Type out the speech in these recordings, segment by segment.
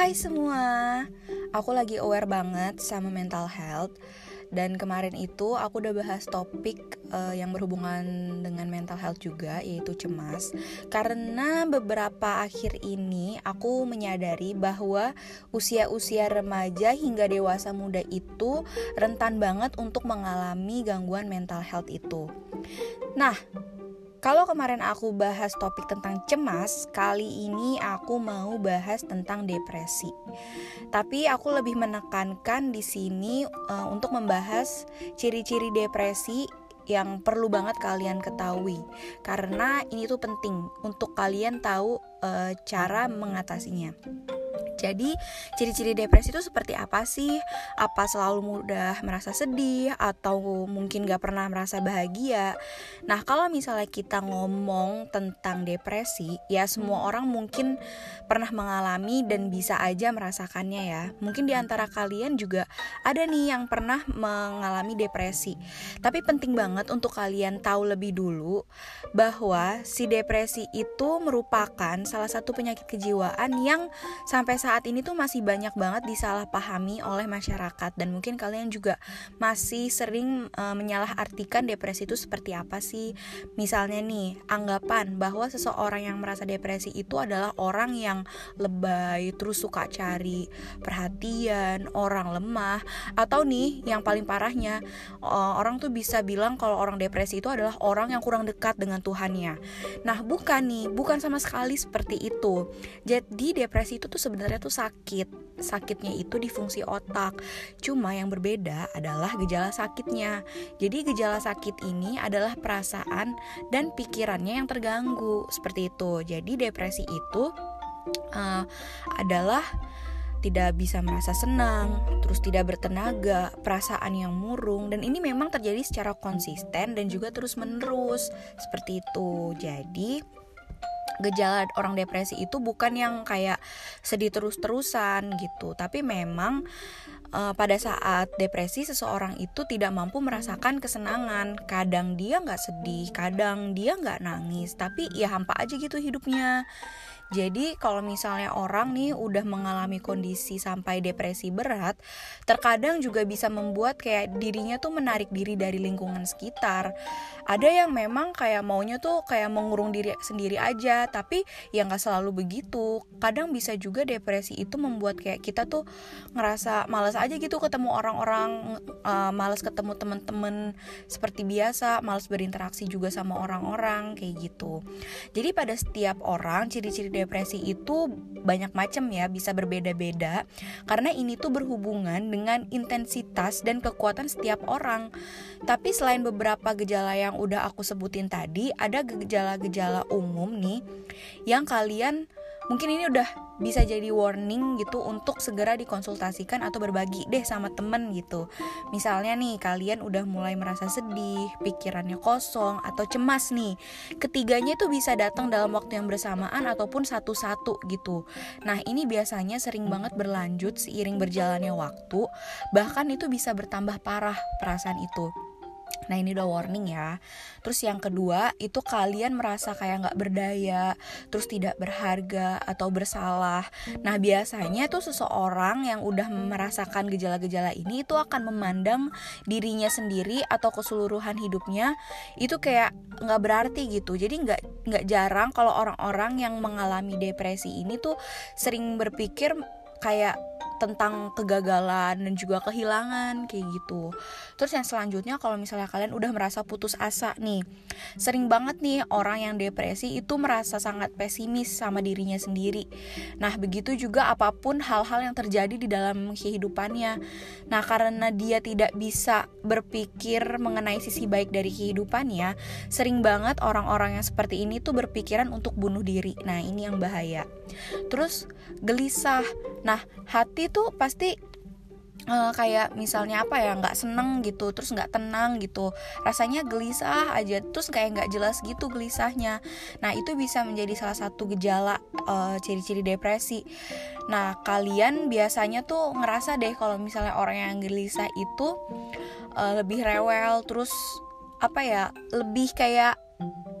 Hai semua, aku lagi aware banget sama mental health. Dan kemarin itu aku udah bahas topik uh, yang berhubungan dengan mental health juga yaitu cemas. Karena beberapa akhir ini aku menyadari bahwa usia-usia remaja hingga dewasa muda itu rentan banget untuk mengalami gangguan mental health itu. Nah, kalau kemarin aku bahas topik tentang cemas, kali ini aku mau bahas tentang depresi. Tapi aku lebih menekankan di sini uh, untuk membahas ciri-ciri depresi yang perlu banget kalian ketahui karena ini tuh penting untuk kalian tahu uh, cara mengatasinya. Jadi ciri-ciri depresi itu seperti apa sih? Apa selalu mudah merasa sedih atau mungkin gak pernah merasa bahagia? Nah kalau misalnya kita ngomong tentang depresi, ya semua orang mungkin pernah mengalami dan bisa aja merasakannya ya. Mungkin di antara kalian juga ada nih yang pernah mengalami depresi. Tapi penting banget untuk kalian tahu lebih dulu bahwa si depresi itu merupakan salah satu penyakit kejiwaan yang sampai saat saat ini tuh masih banyak banget disalahpahami oleh masyarakat dan mungkin kalian juga masih sering e, menyalahartikan depresi itu seperti apa sih. Misalnya nih, anggapan bahwa seseorang yang merasa depresi itu adalah orang yang lebay, terus suka cari perhatian, orang lemah atau nih yang paling parahnya e, orang tuh bisa bilang kalau orang depresi itu adalah orang yang kurang dekat dengan Tuhannya. Nah, bukan nih, bukan sama sekali seperti itu. Jadi depresi itu tuh sebenarnya tuh sakit. Sakitnya itu di fungsi otak. Cuma yang berbeda adalah gejala sakitnya. Jadi gejala sakit ini adalah perasaan dan pikirannya yang terganggu seperti itu. Jadi depresi itu uh, adalah tidak bisa merasa senang, terus tidak bertenaga, perasaan yang murung, dan ini memang terjadi secara konsisten dan juga terus-menerus seperti itu. Jadi, gejala orang depresi itu bukan yang kayak sedih terus-terusan gitu, tapi memang uh, pada saat depresi seseorang itu tidak mampu merasakan kesenangan. Kadang dia nggak sedih, kadang dia nggak nangis, tapi ya hampa aja gitu hidupnya. Jadi kalau misalnya orang nih udah mengalami kondisi sampai depresi berat, terkadang juga bisa membuat kayak dirinya tuh menarik diri dari lingkungan sekitar. Ada yang memang kayak maunya tuh kayak mengurung diri sendiri aja, tapi yang nggak selalu begitu. Kadang bisa juga depresi itu membuat kayak kita tuh ngerasa males aja gitu ketemu orang-orang, uh, males ketemu temen-temen seperti biasa, males berinteraksi juga sama orang-orang kayak gitu. Jadi pada setiap orang ciri-ciri depresi itu banyak macam ya, bisa berbeda-beda karena ini tuh berhubungan dengan intensitas dan kekuatan setiap orang. Tapi selain beberapa gejala yang udah aku sebutin tadi, ada gejala-gejala umum nih yang kalian mungkin ini udah bisa jadi warning gitu untuk segera dikonsultasikan atau berbagi deh sama temen gitu. Misalnya nih kalian udah mulai merasa sedih pikirannya kosong atau cemas nih. Ketiganya itu bisa datang dalam waktu yang bersamaan ataupun satu-satu gitu. Nah ini biasanya sering banget berlanjut seiring berjalannya waktu bahkan itu bisa bertambah parah perasaan itu Nah ini udah warning ya. Terus yang kedua itu kalian merasa kayak nggak berdaya Terus tidak berharga atau bersalah. Nah biasanya tuh seseorang yang udah merasakan gejala-gejala ini Itu akan memandang dirinya sendiri atau keseluruhan hidupnya Itu kayak nggak berarti gitu. Jadi nggak nggak jarang kalau orang-orang yang mengalami depresi ini tuh sering berpikir kayak tentang kegagalan dan juga kehilangan kayak gitu. Terus yang selanjutnya kalau misalnya kalian udah merasa putus asa nih. Sering banget nih orang yang depresi itu merasa sangat pesimis sama dirinya sendiri. Nah, begitu juga apa pun hal-hal yang terjadi di dalam kehidupannya. Nah, karena dia tidak bisa berpikir mengenai sisi baik dari kehidupannya, sering banget orang-orang yang seperti ini tuh berpikiran untuk bunuh diri. Nah, ini yang bahaya. Terus gelisah. Nah, hati tuh pasti uh, kayak misalnya apa ya nggak seneng gitu terus nggak tenang gitu. Rasanya gelisah aja terus kayak nggak jelas gitu gelisahnya. Nah itu bisa menjadi salah satu gejala uh, ciri-ciri depresi. Nah kalian biasanya tuh ngerasa deh kalau misalnya orang yang gelisah itu uh, lebih rewel terus apa ya lebih kayak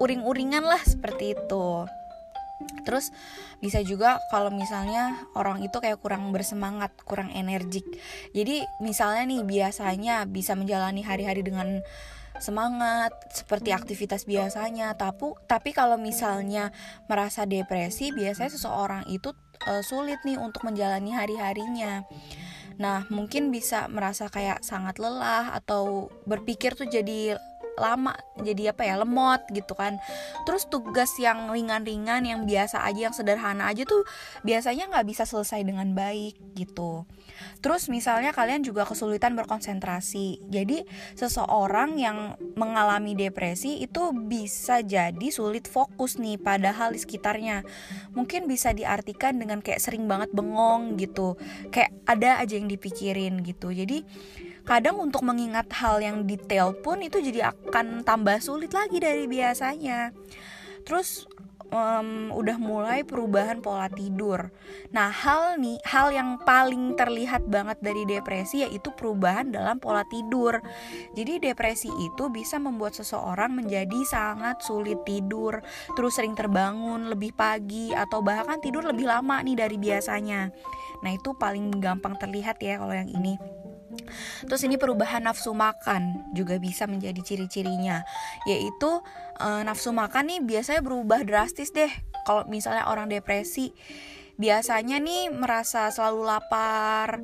uring-uringan lah seperti itu Terus bisa juga kalau misalnya orang itu kayak kurang bersemangat, kurang energik. Jadi misalnya nih biasanya bisa menjalani hari-hari dengan semangat seperti aktivitas biasanya tapi tapi kalau misalnya merasa depresi biasanya seseorang itu uh, sulit nih untuk menjalani hari-harinya Nah, mungkin bisa merasa kayak sangat lelah atau berpikir tuh jadi lama jadi apa ya lemot gitu kan. Terus tugas yang ringan-ringan yang biasa aja yang sederhana aja tuh biasanya nggak bisa selesai dengan baik gitu. Terus misalnya kalian juga kesulitan berkonsentrasi. Jadi seseorang yang mengalami depresi itu bisa jadi sulit fokus nih pada hal di sekitarnya. Mungkin bisa diartikan dengan kayak sering banget bengong gitu. Kayak ada aja yang dipikirin gitu. Jadi kadang untuk mengingat hal yang detail pun itu jadi akan tambah sulit lagi dari biasanya terus um, udah mulai perubahan pola tidur. Nah, hal nih, hal yang paling terlihat banget dari depresi yaitu perubahan dalam pola tidur. Jadi depresi itu bisa membuat seseorang menjadi sangat sulit tidur, terus sering terbangun lebih pagi atau bahkan tidur lebih lama nih dari biasanya. Nah, itu paling gampang terlihat ya kalau yang ini. Terus ini perubahan nafsu makan juga bisa menjadi ciri-cirinya, yaitu e, nafsu makan nih biasanya berubah drastis deh. Kalau misalnya orang depresi, biasanya nih merasa selalu lapar,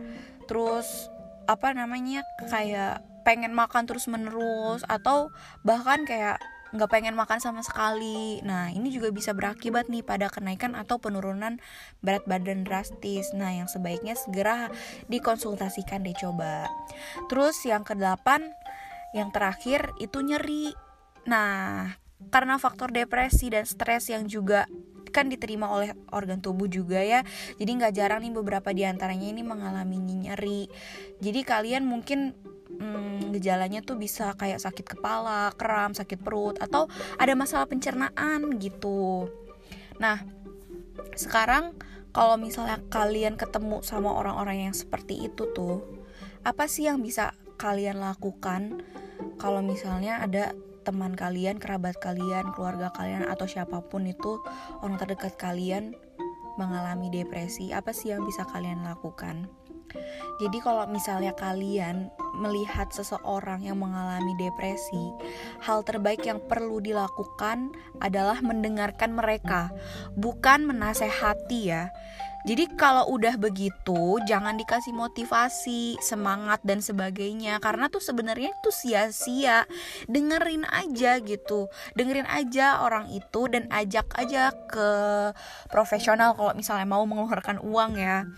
terus apa namanya kayak pengen makan terus menerus atau bahkan kayak nggak pengen makan sama sekali. Nah, ini juga bisa berakibat nih pada kenaikan atau penurunan berat badan drastis. Nah, yang sebaiknya segera dikonsultasikan deh coba. Terus yang kedelapan, yang terakhir itu nyeri. Nah, karena faktor depresi dan stres yang juga kan diterima oleh organ tubuh juga ya jadi nggak jarang nih beberapa di antaranya ini mengalami nyeri jadi kalian mungkin hmm, gejalanya tuh bisa kayak sakit kepala, kram, sakit perut, atau ada masalah pencernaan gitu. Nah, sekarang kalau misalnya kalian ketemu sama orang-orang yang seperti itu tuh, apa sih yang bisa kalian lakukan kalau misalnya ada teman kalian, kerabat kalian, keluarga kalian atau siapa pun itu orang terdekat kalian mengalami depresi, apa sih yang bisa kalian lakukan? Jadi kalau misalnya kalian melihat seseorang yang mengalami depresi, hal terbaik yang perlu dilakukan adalah mendengarkan mereka, bukan menasehati ya. Jadi kalau udah begitu, jangan dikasih motivasi, semangat dan sebagainya karena tuh sebenarnya itu sia-sia. Dengerin aja gitu. Dengerin aja orang itu dan ajak aja ke profesional kalau misalnya mau mengeluarkan uang ya.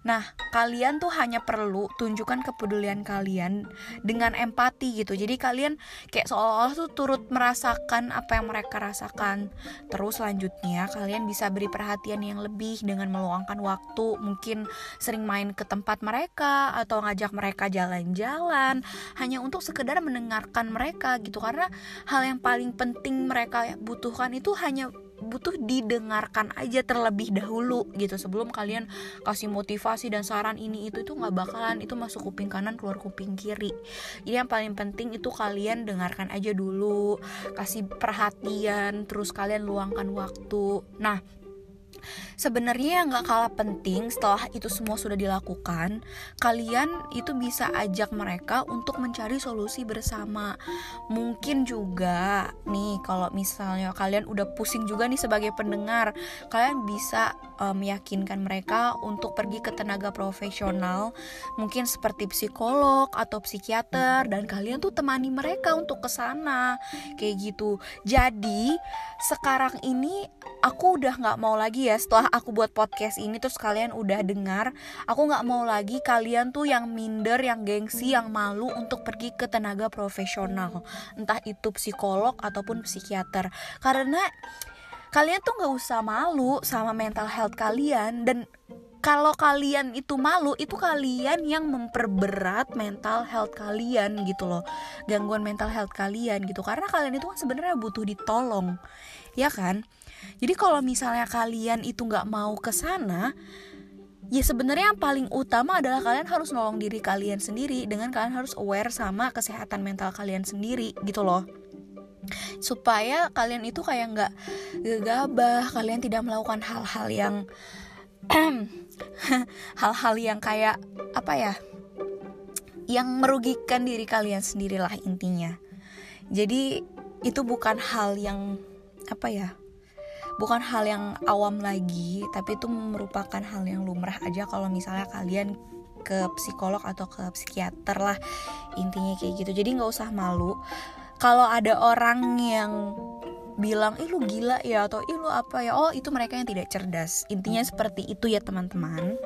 Nah, kalian tuh hanya perlu tunjukkan kepedulian kalian dengan empati gitu. Jadi kalian kayak seolah-olah tuh turut merasakan apa yang mereka rasakan. Terus selanjutnya kalian bisa beri perhatian yang lebih dengan meluangkan waktu, mungkin sering main ke tempat mereka atau ngajak mereka jalan-jalan hanya untuk sekedar mendengarkan mereka gitu. Karena hal yang paling penting mereka butuhkan itu hanya butuh didengarkan aja terlebih dahulu gitu. Sebelum kalian kasih motivasi dan saran ini itu itu nggak bakalan itu masuk kuping kanan keluar kuping kiri. Jadi yang paling penting itu kalian dengarkan aja dulu kasih perhatian terus kalian luangkan waktu. Nah Sebenarnya yang gak kalah penting setelah itu semua sudah dilakukan, kalian itu bisa ajak mereka untuk mencari solusi bersama. Mungkin juga nih kalau misalnya kalian udah pusing juga nih sebagai pendengar, kalian bisa um, meyakinkan mereka untuk pergi ke tenaga profesional, mungkin seperti psikolog atau psikiater dan kalian tuh temani mereka untuk ke sana. Kayak gitu. Jadi, sekarang ini aku udah nggak mau lagi ya setelah aku buat podcast ini terus kalian udah dengar aku nggak mau lagi kalian tuh yang minder yang gengsi yang malu untuk pergi ke tenaga profesional. Entah itu psikolog ataupun psikiater. Karena kalian tuh nggak usah malu sama mental health kalian dan kalau kalian itu malu itu kalian yang memperberat mental health kalian gitu loh. Gangguan mental health kalian gitu. Karena kalian itu kan sebenarnya butuh ditolong ya kan? Jadi kalau misalnya kalian itu nggak mau ke sana, ya sebenarnya yang paling utama adalah kalian harus nolong diri kalian sendiri dengan kalian harus aware sama kesehatan mental kalian sendiri gitu loh. supaya kalian itu kayak nggak gegabah kalian tidak melakukan hal-hal yang hal-hal yang kayak apa ya yang merugikan diri kalian sendirilah intinya. Jadi itu bukan hal yang apa ya bukan hal yang awam lagi tapi itu merupakan hal yang lumrah aja kalau misalnya kalian ke psikolog atau ke psikiater lah intinya kayak gitu. Jadi nggak usah malu. Kalau ada orang yang bilang ih lu gila ya atau ih lu apa ya oh itu mereka yang tidak cerdas intinya seperti itu ya teman-teman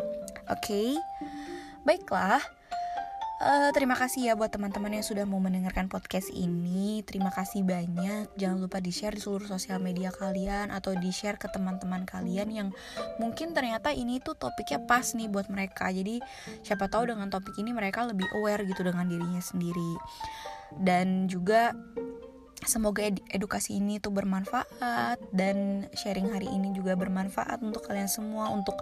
oke okay? baiklah Uh, terima kasih ya buat teman-teman yang sudah mau mendengarkan podcast ini. Terima kasih banyak. Jangan lupa di-share di seluruh sosial media kalian atau di-share ke teman-teman kalian yang mungkin ternyata ini tuh topiknya pas nih buat mereka. Jadi siapa tahu dengan topik ini mereka lebih aware gitu dengan dirinya sendiri. Dan juga Semoga ed edukasi ini tuh bermanfaat dan sharing hari ini juga bermanfaat untuk kalian semua untuk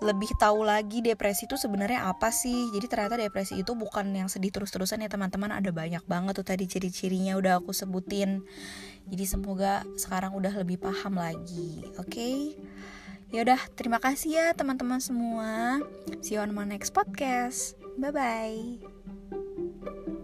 lebih tahu lagi depresi itu sebenarnya apa sih. Jadi ternyata depresi itu bukan yang sedih terus-terusan ya teman-teman, ada banyak banget tuh tadi ciri-cirinya udah aku sebutin. Jadi semoga sekarang udah lebih paham lagi. Oke. Okay? Ya udah, terima kasih ya teman-teman semua. See you on my next podcast. Bye bye.